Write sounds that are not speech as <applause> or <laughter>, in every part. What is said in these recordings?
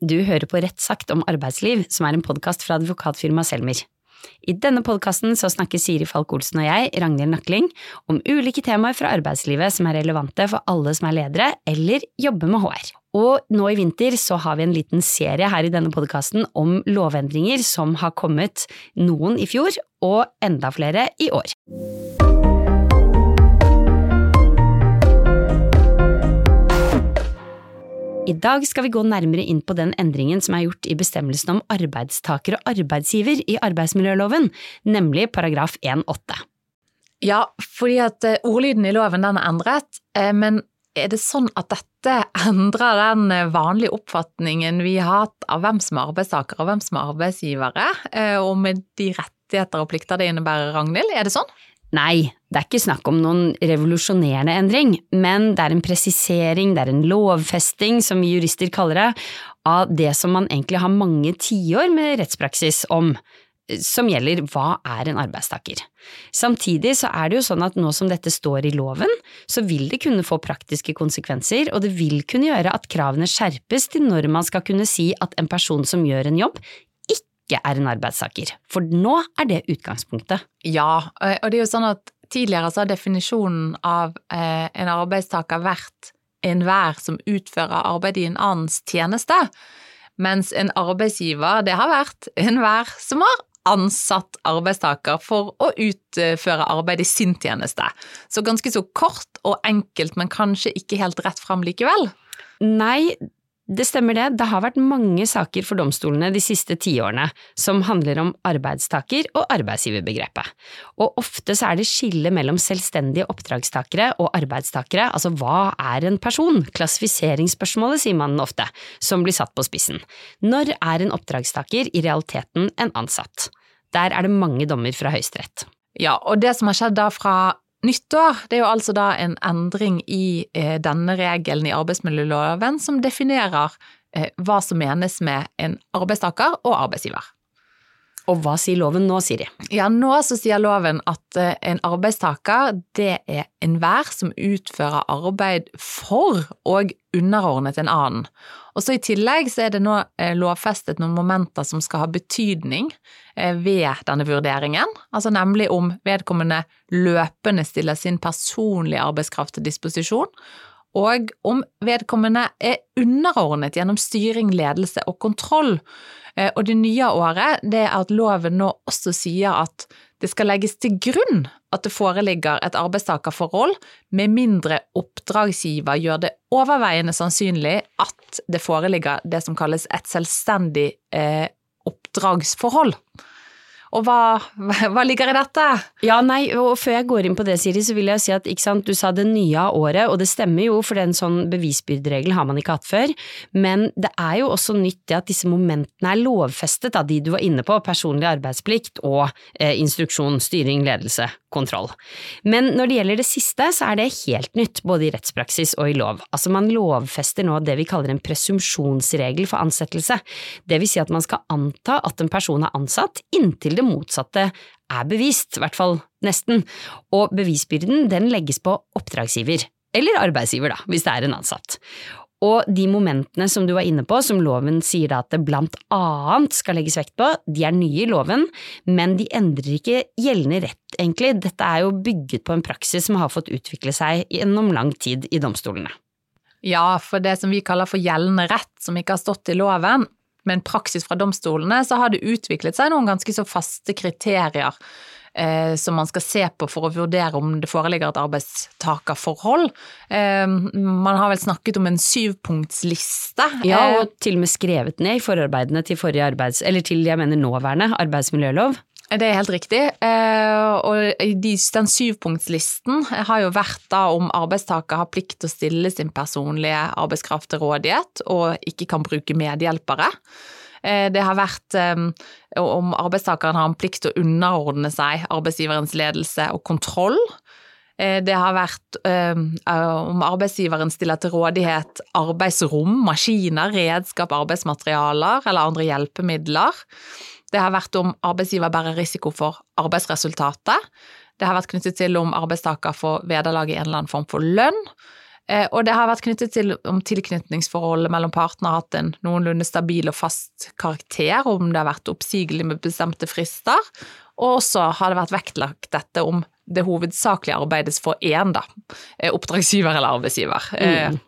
Du hører på Rett sagt om arbeidsliv, som er en podkast fra advokatfirmaet Selmer. I denne podkasten snakker Siri Falk Olsen og jeg, Ragnhild Nakling, om ulike temaer fra arbeidslivet som er relevante for alle som er ledere eller jobber med HR. Og nå i vinter så har vi en liten serie her i denne podkasten om lovendringer som har kommet, noen i fjor og enda flere i år. I dag skal vi gå nærmere inn på den endringen som er gjort i bestemmelsen om arbeidstaker og arbeidsgiver i arbeidsmiljøloven, nemlig paragraf 1-8. Ja, fordi at eh, ordlyden i loven den er endret, eh, men er det sånn at dette <laughs> endrer den eh, vanlige oppfatningen vi har hatt av hvem som er arbeidstaker og hvem som er arbeidsgivere, og med de rettigheter og plikter det innebærer, Ragnhild? Er det sånn? Nei, det er ikke snakk om noen revolusjonerende endring, men det er en presisering, det er en lovfesting, som vi jurister kaller det, av det som man egentlig har mange tiår med rettspraksis om, som gjelder hva er en arbeidstaker. Samtidig så er det jo sånn at nå som dette står i loven, så vil det kunne få praktiske konsekvenser, og det vil kunne gjøre at kravene skjerpes til når man skal kunne si at en person som gjør en jobb, ikke er en arbeidstaker. For nå er det utgangspunktet. Ja, og det er jo sånn at tidligere så har definisjonen av eh, en arbeidstaker vært enhver som utfører arbeid i en annens tjeneste, mens en arbeidsgiver det har vært enhver som har ansatt arbeidstaker for å utføre arbeid i sin tjeneste. Så ganske så kort og enkelt, men kanskje ikke helt rett fram likevel. Nei, det stemmer det, det har vært mange saker for domstolene de siste tiårene som handler om arbeidstaker- og arbeidsgiverbegrepet, og ofte så er det skille mellom selvstendige oppdragstakere og arbeidstakere, altså hva er en person, klassifiseringsspørsmålet sier man ofte, som blir satt på spissen. Når er en oppdragstaker i realiteten en ansatt? Der er det mange dommer fra Høyesterett. Ja, og det som har skjedd da fra Nyttår det er jo altså da en endring i eh, denne regelen i arbeidsmiljøloven som definerer eh, hva som menes med en arbeidstaker og arbeidsgiver. Og hva sier loven nå, Siri? Ja, nå så sier loven at eh, en arbeidstaker det er enhver som utfører arbeid for og underordnet en annen. Og så I tillegg så er det nå eh, lovfestet noen momenter som skal ha betydning eh, ved denne vurderingen, altså nemlig om vedkommende løpende stiller sin personlige arbeidskraft til disposisjon, og om vedkommende er underordnet gjennom styring, ledelse og kontroll. Eh, og det nye året det er at loven nå også sier at det skal legges til grunn at det foreligger et arbeidstakerforhold, med mindre oppdragsgiver gjør det overveiende sannsynlig at det foreligger det som kalles et selvstendig eh, oppdragsforhold. Og hva, hva, ligger i dette? Ja, nei, og Før jeg går inn på det, Siri, så vil jeg si at sant, du sa det nye av året, og det stemmer jo, for en sånn bevisbyrderegel har man ikke hatt før. Men det er jo også nytt det at disse momentene er lovfestet, av de du var inne på, personlig arbeidsplikt og eh, instruksjon, styring, ledelse, kontroll. Men når det gjelder det siste, så er det helt nytt, både i rettspraksis og i lov. Altså man lovfester nå det vi kaller en presumsjonsregel for ansettelse. Det vil si at man skal anta at en person er ansatt inntil det motsatte er bevist, i hvert fall nesten, og bevisbyrden den legges på oppdragsgiver. Eller arbeidsgiver, da, hvis det er en ansatt. Og de momentene som du var inne på, som loven sier at det blant annet skal legges vekt på, de er nye i loven, men de endrer ikke gjeldende rett, egentlig. Dette er jo bygget på en praksis som har fått utvikle seg gjennom lang tid i domstolene. Ja, for det som vi kaller for gjeldende rett, som ikke har stått i loven, men praksis fra domstolene, så har det utviklet seg noen ganske så faste kriterier eh, som man skal se på for å vurdere om det foreligger et arbeidstakerforhold. Eh, man har vel snakket om en syvpunktsliste. Ja, og eh, til og med skrevet ned i forarbeidene til forrige arbeids... Eller til, jeg mener, nåværende arbeidsmiljølov. Det er helt riktig. Eh, og den syvpunktslisten har jo vært da om arbeidstaker har plikt til å stille sin personlige arbeidskraft til rådighet og ikke kan bruke medhjelpere. Eh, det har vært eh, om arbeidstakeren har en plikt til å underordne seg arbeidsgiverens ledelse og kontroll. Det har vært om arbeidsgiveren stiller til rådighet arbeidsrom, maskiner, redskap, arbeidsmaterialer eller andre hjelpemidler. Det har vært om arbeidsgiver bærer risiko for arbeidsresultatet. Det har vært knyttet til om arbeidstaker får vederlag i en eller annen form for lønn. Eh, og det har vært knyttet til om tilknytningsforholdet mellom partene har hatt en noenlunde stabil og fast karakter, om det har vært oppsigelig med bestemte frister, og også har det vært vektlagt dette om det hovedsakelig arbeides for én, da, eh, oppdragsgiver eller arbeidsgiver. Mm.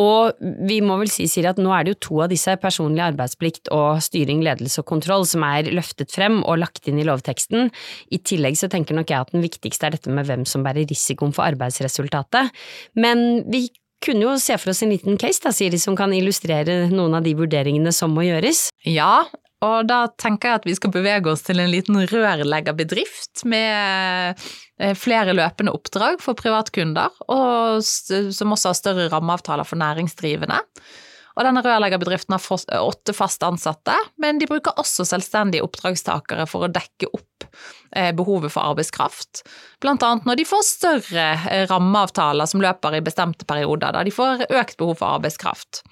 Og vi må vel si, Siri, at nå er det jo to av disse, personlig arbeidsplikt og styring, ledelse og kontroll, som er løftet frem og lagt inn i lovteksten. I tillegg så tenker nok jeg at den viktigste er dette med hvem som bærer risikoen for arbeidsresultatet. Men vi kunne jo se for oss en liten case da, Siri, som kan illustrere noen av de vurderingene som må gjøres. Ja, og da tenker jeg at vi skal bevege oss til en liten rørleggerbedrift med eh, flere løpende oppdrag for privatkunder, og som også har større rammeavtaler for næringsdrivende. Og denne rørleggerbedriften har åtte fast ansatte, men de bruker også selvstendige oppdragstakere for å dekke opp eh, behovet for arbeidskraft. Blant annet når de får større eh, rammeavtaler som løper i bestemte perioder, da de får økt behov for arbeidskraft.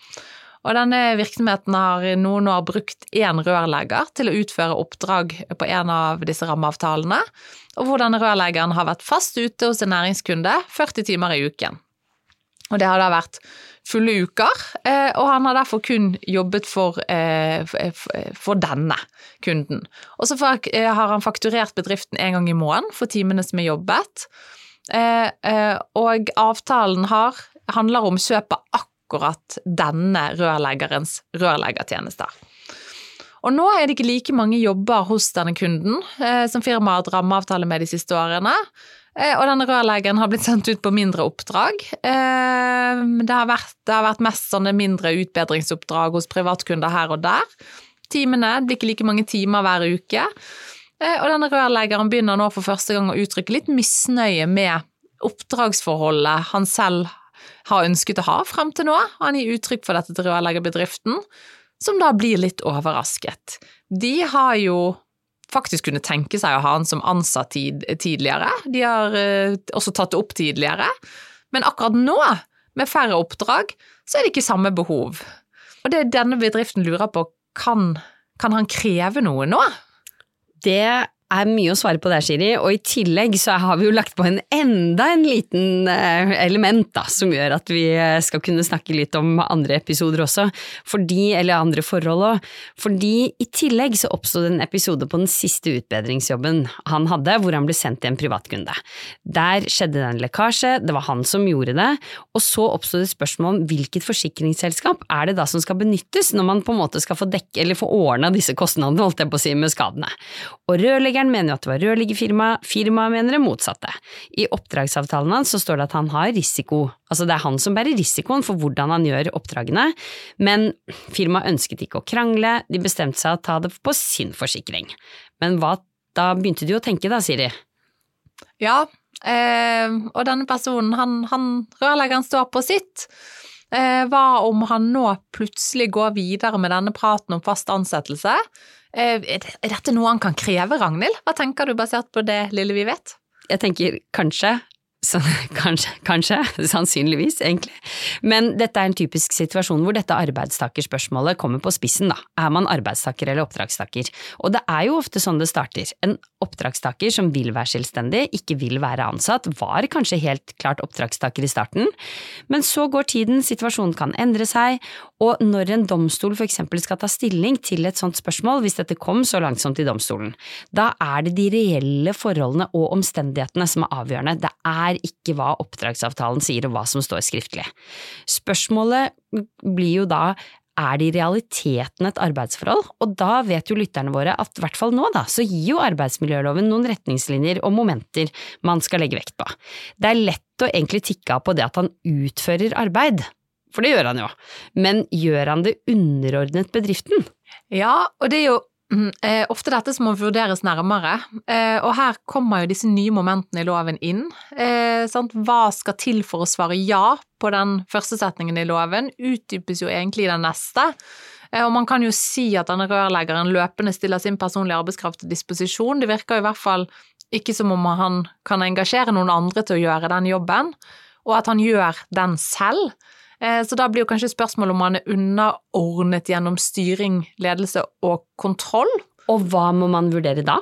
Og denne virksomheten har noen år brukt én rørlegger til å utføre oppdrag på en av disse rammeavtalene, og hvor denne rørleggeren har vært fast ute hos en næringskunde 40 timer i uken. Og det har da vært fulle uker, eh, og han har derfor kun jobbet for, eh, for denne kunden. Og så eh, har han fakturert bedriften en gang i måneden for timene som er jobbet, og avtalen har, handler om kjøp av akkurat akkurat denne rørleggerens rørleggertjenester. Og nå er det ikke like mange jobber hos denne kunden eh, som firmaet har hatt rammeavtale med de siste årene. Eh, og denne rørleggeren har blitt sendt ut på mindre oppdrag. Eh, det, har vært, det, har vært, mest sånne mindre utbedringsoppdrag hos privatkunder her og der. Timene blir ikke like mange timer hver uke. Eh, og denne rørleggeren begynner nå for første gang å uttrykke litt misnøye med oppdragsforholdet han selv har ønsket å ha frem til nå. Han gir uttrykk for dette til rørleggerbedriften, som da blir litt overrasket. De har jo faktisk kunnet tenke seg å ha han som ansatt tid, tidligere, de har eh, også tatt det opp tidligere, men akkurat nå, med færre oppdrag, så er det ikke samme behov. Og det denne bedriften lurer på, kan, kan han kreve noe nå? Det er mye å svare på der, Siri. og i tillegg så har vi jo lagt på en enda en liten eh, element da, som gjør at vi eh, skal kunne snakke litt om andre episoder også, fordi, eller andre forhold òg. Fordi i tillegg så oppsto det en episode på den siste utbedringsjobben han hadde, hvor han ble sendt til en privatkunde. Der skjedde det en lekkasje, det var han som gjorde det, og så oppsto det spørsmål om hvilket forsikringsselskap er det da som skal benyttes når man på en måte skal få dekke eller få ordna disse kostnadene, holdt jeg på å si, med skadene. Og rørlegger Rørleggeren mener at det var rørleggerfirmaet, firmaet mener det motsatte. I oppdragsavtalen hans så står det at han har risiko, altså det er han som bærer risikoen for hvordan han gjør oppdragene, men firmaet ønsket ikke å krangle, de bestemte seg å ta det på sin forsikring. Men hva, da begynte de å tenke da, Siri? Ja, eh, og denne personen, han, han rørleggeren står på sitt. Eh, hva om han nå plutselig går videre med denne praten om fast ansettelse? Eh, er dette noe han kan kreve, Ragnhild? Hva tenker du basert på det lille vi vet? Jeg tenker kanskje, så, <laughs> kanskje, kanskje, sannsynligvis, egentlig. Men dette er en typisk situasjon hvor dette arbeidstakerspørsmålet kommer på spissen, da. Er man arbeidstaker eller oppdragstaker? Og det er jo ofte sånn det starter. En oppdragstaker som vil være selvstendig, ikke vil være ansatt, var kanskje helt klart oppdragstaker i starten, men så går tiden, situasjonen kan endre seg, og når en domstol eksempel skal ta stilling til et sånt spørsmål, hvis dette kom så langsomt i domstolen, da er det de reelle forholdene og omstendighetene som er avgjørende. Det er ikke hva oppdragsavtalen sier og hva som står skriftlig. Spørsmålet blir jo da er det i realiteten et arbeidsforhold? Og da vet jo lytterne våre at i hvert fall nå, da, så gir jo arbeidsmiljøloven noen retningslinjer og momenter man skal legge vekt på. Det er lett å egentlig tikke av på det at han utfører arbeid, for det gjør han jo, men gjør han det underordnet bedriften? Ja, og det er jo Mm, eh, ofte dette som må vurderes nærmere, eh, og her kommer jo disse nye momentene i loven inn. Eh, Hva skal til for å svare ja på den første setningen i loven, utdypes jo egentlig i den neste. Og man kan jo si at denne rørleggeren løpende stiller sin personlige arbeidskraft til disposisjon. Det virker i hvert fall ikke som om han kan engasjere noen andre til å gjøre den jobben, og at han gjør den selv. Eh, så da blir jo kanskje spørsmålet om man er underordnet gjennom styring, ledelse og kontroll. Og hva må man vurdere da?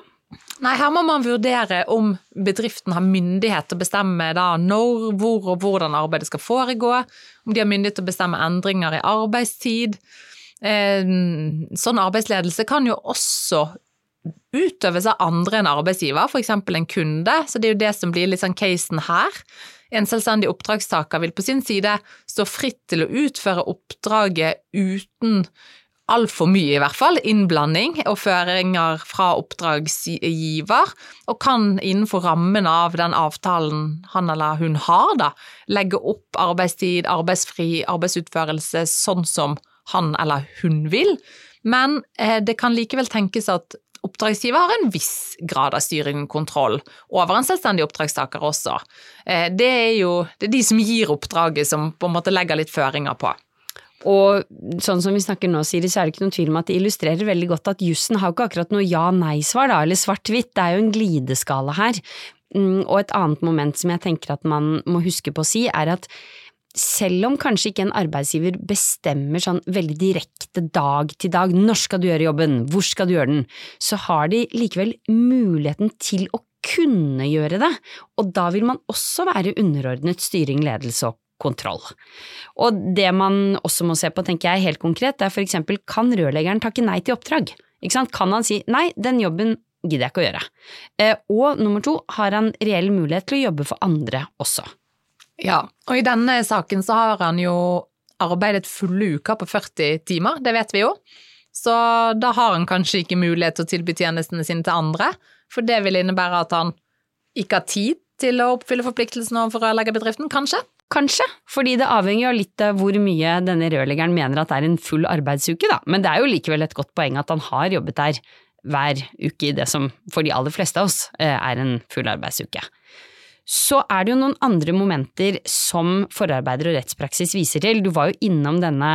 Nei, her må man vurdere om bedriften har myndighet til å bestemme da når, hvor og hvordan arbeidet skal foregå, om de har myndighet til å bestemme endringer i arbeidstid. Eh, sånn arbeidsledelse kan jo også utøves av andre enn arbeidsgiver, f.eks. en kunde, så det er jo det som blir litt sånn casen her. En selvstendig oppdragstaker vil på sin side stå fritt til å utføre oppdraget uten altfor mye, i hvert fall, innblanding og føringer fra oppdragsgiver, og kan innenfor rammen av den avtalen han eller hun har, da, legge opp arbeidstid, arbeidsfri, arbeidsutførelse sånn som han eller hun vil. Men eh, det kan likevel tenkes at oppdragsgiver har en viss grad av styring og kontroll over en selvstendig oppdragstaker også. Eh, det er jo det er de som gir oppdraget, som på en måte legger litt føringer på. Og sånn som vi snakker nå, Siri, så er det ikke noen tvil om at det illustrerer veldig godt at jussen har jo ikke akkurat noe ja-nei-svar, da, eller svart-hvitt, det er jo en glideskala her. Mm, og et annet moment som jeg tenker at man må huske på å si, er at selv om kanskje ikke en arbeidsgiver bestemmer sånn veldig direkte dag til dag når skal du gjøre jobben, hvor skal du gjøre den, så har de likevel muligheten til å kunne gjøre det, og da vil man også være underordnet styring, ledelse og kontroll. Og det man også må se på, tenker jeg helt konkret, er for eksempel kan rørleggeren takke nei til oppdrag? Kan han si nei, den jobben gidder jeg ikke å gjøre. Eh, og nummer to, har han reell mulighet til å jobbe for andre også? Ja, og i denne saken så har han jo arbeidet fulle uker på 40 timer, det vet vi jo. Så da har han kanskje ikke mulighet til å tilby tjenestene sine til andre, for det vil innebære at han ikke har tid til å oppfylle forpliktelsene overfor rørleggerbedriften, kanskje? Kanskje, fordi det avhenger jo litt av hvor mye denne rørleggeren mener at det er en full arbeidsuke, da, men det er jo likevel et godt poeng at han har jobbet der hver uke i det som for de aller fleste av oss eh, er en full arbeidsuke. Så er det jo noen andre momenter som forarbeider og rettspraksis viser til. Du var jo innom denne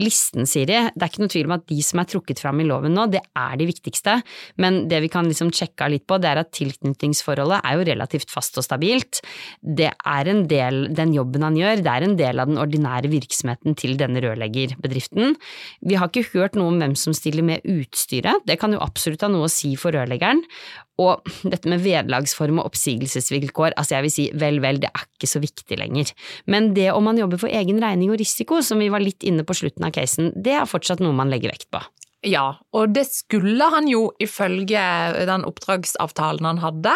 listen, Siri. Det er ikke noe tvil om at de som er trukket fram i loven nå, det er de viktigste, men det vi kan liksom sjekke litt på, det er at tilknytningsforholdet er jo relativt fast og stabilt. Det er en del, den jobben han gjør, det er en del av den ordinære virksomheten til denne rørleggerbedriften. Vi har ikke hørt noe om hvem som stiller med utstyret, det kan jo absolutt ha noe å si for rørleggeren, og dette med vederlagsform og oppsigelsesvilkår, altså jeg vil si vel, vel, det er ikke så viktig lenger. Men det om man jobber for egen regning og risiko, som vi var litt inne på slutten av casen, det er fortsatt noe man legger vekt på. Ja, og det skulle han jo ifølge den oppdragsavtalen han hadde,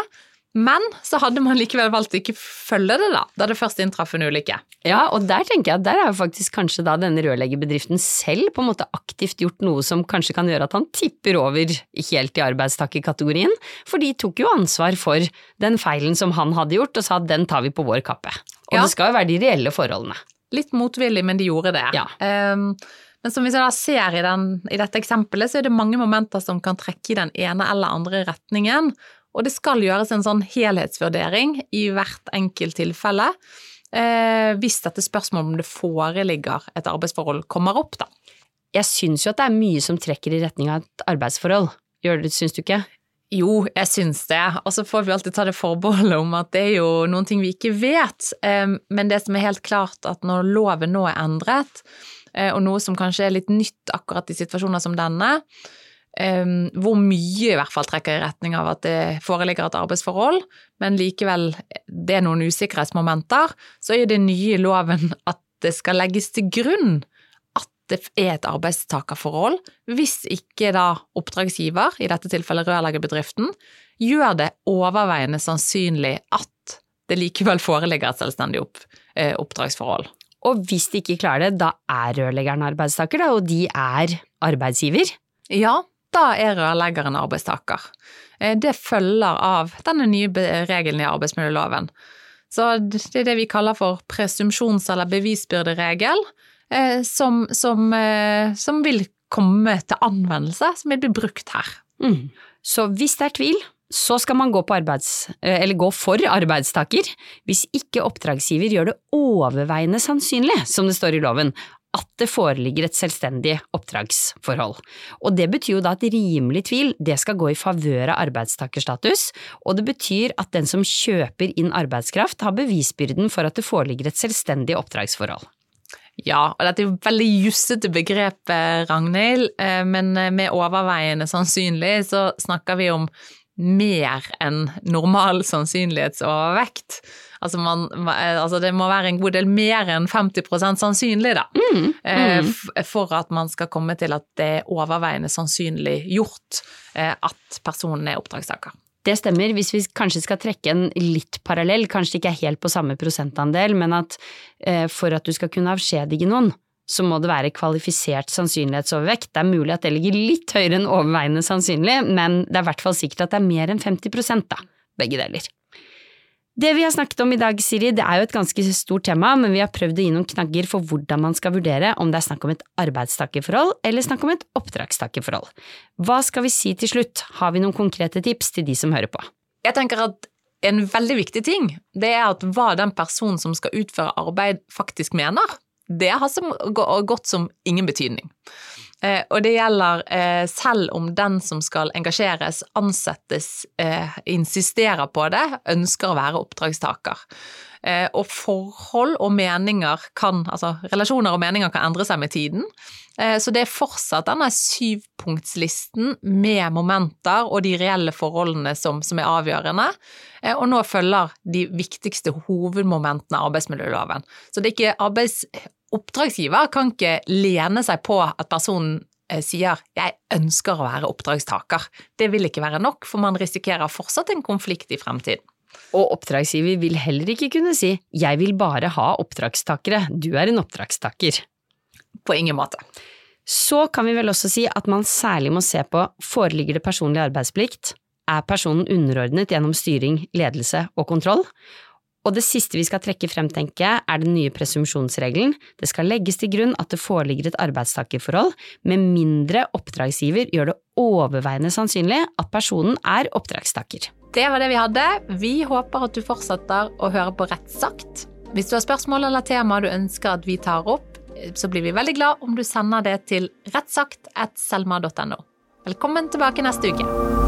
men så hadde man likevel valgt å ikke følge det, da, da det først inntraff en ulykke. Ja, og der tenker jeg at der har jo faktisk kanskje da denne rørleggerbedriften selv på en måte aktivt gjort noe som kanskje kan gjøre at han tipper over helt i arbeidstakerkategorien, for de tok jo ansvar for den feilen som han hadde gjort, og sa at den tar vi på vår kappe. Og ja. det skal jo være de reelle forholdene. Litt motvillig, men de gjorde det. Ja. Um, men som vi ser i, den, i, dette eksempelet, så er det mange momenter som kan trekke i den ene eller andre retningen. Og det skal gjøres en sånn helhetsvurdering i hvert enkelt tilfelle eh, hvis dette spørsmålet om det foreligger et arbeidsforhold kommer opp, da. Jeg syns jo at det er mye som trekker i retning av et arbeidsforhold. Gjør det, syns du ikke? Jo, jeg syns det, og så får vi alltid ta det forbeholdet om at det er jo noen ting vi ikke vet. Men det som er helt klart, at når loven nå er endret, eh, og noe som kanskje er litt nytt akkurat i situasjoner som denne, Um, hvor mye i hvert fall trekker i retning av at det foreligger et arbeidsforhold, men likevel det er noen usikkerhetsmomenter, så er det nye i loven at det skal legges til grunn at det er et arbeidstakerforhold, hvis ikke da oppdragsgiver, i dette tilfellet rørleggerbedriften, gjør det overveiende sannsynlig at det likevel foreligger et selvstendig opp, eh, oppdragsforhold. Og hvis de ikke klarer det, da er rørleggeren arbeidstaker, da, og de er arbeidsgiver? Ja, da er rørleggeren arbeidstaker. Eh, det følger av denne nye regelen i arbeidsmiljøloven. Så det er det vi kaller for presumpsjons- eller bevisbyrderegel, eh, som, som, eh, som, vil komme til anvendelse, som vil bli brukt her. Mm. Så hvis det er tvil, så skal man gå, arbeids, gå, for arbeidstaker hvis ikke oppdragsgiver gjør det overveiende sannsynlig, som det står i loven, at det foreligger et selvstendig oppdragsforhold. Og det betyr jo da at rimelig tvil det skal gå i favør av arbeidstakerstatus, og det betyr at den som kjøper inn arbeidskraft har bevisbyrden for at det foreligger et selvstendig oppdragsforhold. Ja, og dette er jo veldig jussete begrep, Ragnhild, eh, men med overveiende sannsynlig så snakker vi om mer enn normal sannsynlighetsovervekt. Altså, man, altså det må være en god del mer enn 50% sannsynlig, da. Mm, mm. For at man skal komme til at det er overveiende sannsynlig gjort at personen er oppdragstaker. Det stemmer, hvis vi kanskje skal trekke en litt parallell, kanskje ikke er helt på samme prosentandel, men at for at du skal kunne avskjedige noen, så må det være kvalifisert sannsynlighetsovervekt. Det er mulig at det ligger litt høyere enn overveiende sannsynlig, men det er i hvert fall sikkert at det er mer enn 50% da, begge deler. Det vi har snakket om i dag, Siri, det er jo et ganske stort tema, men vi har prøvd å gi noen knagger for hvordan man skal vurdere om det er snakk om et arbeidstakerforhold eller snakk om et oppdragstakerforhold. Hva skal vi si til slutt, har vi noen konkrete tips til de som hører på? Jeg tenker at en veldig viktig ting, det er at hva den personen som skal utføre arbeid, faktisk mener det har som, gått som ingen betydning. Eh, og det gjelder eh, selv om den som skal engasjeres, ansettes, eh, insisterer på det, ønsker å være oppdragstaker. Eh, og forhold og meninger kan, altså relasjoner og meninger kan endre seg med tiden. Eh, så det er fortsatt denne syvpunktslisten med momenter og de reelle forholdene som, som er avgjørende. Eh, og nå følger de viktigste hovedmomentene av arbeidsmiljøloven. Så det er ikke arbeids oppdragsgiver kan ikke lene seg på at personen eh, sier 'jeg ønsker å være oppdragstaker'. Det vil ikke være nok, for man risikerer fortsatt en konflikt i fremtiden. Og oppdragsgiver vil heller ikke kunne si 'jeg vil bare ha oppdragstakere', du er en oppdragstaker. På ingen måte. Så kan vi vel også si at man særlig må se på foreligger det personlig arbeidsplikt, er personen underordnet gjennom styring, ledelse og kontroll, og det siste vi skal trekke frem, tenker jeg, er den nye presumpsjonsregelen. Det skal legges til grunn at det foreligger et arbeidstakerforhold, med mindre oppdragsgiver gjør det overveiende sannsynlig at personen er oppdragstaker. Det var det vi hadde. Vi håper at du fortsetter å høre på Rett sagt. Hvis du har spørsmål eller tema du ønsker at vi tar opp, så blir vi veldig glad om du sender det til rettsagt.selma.no. Velkommen tilbake neste uke.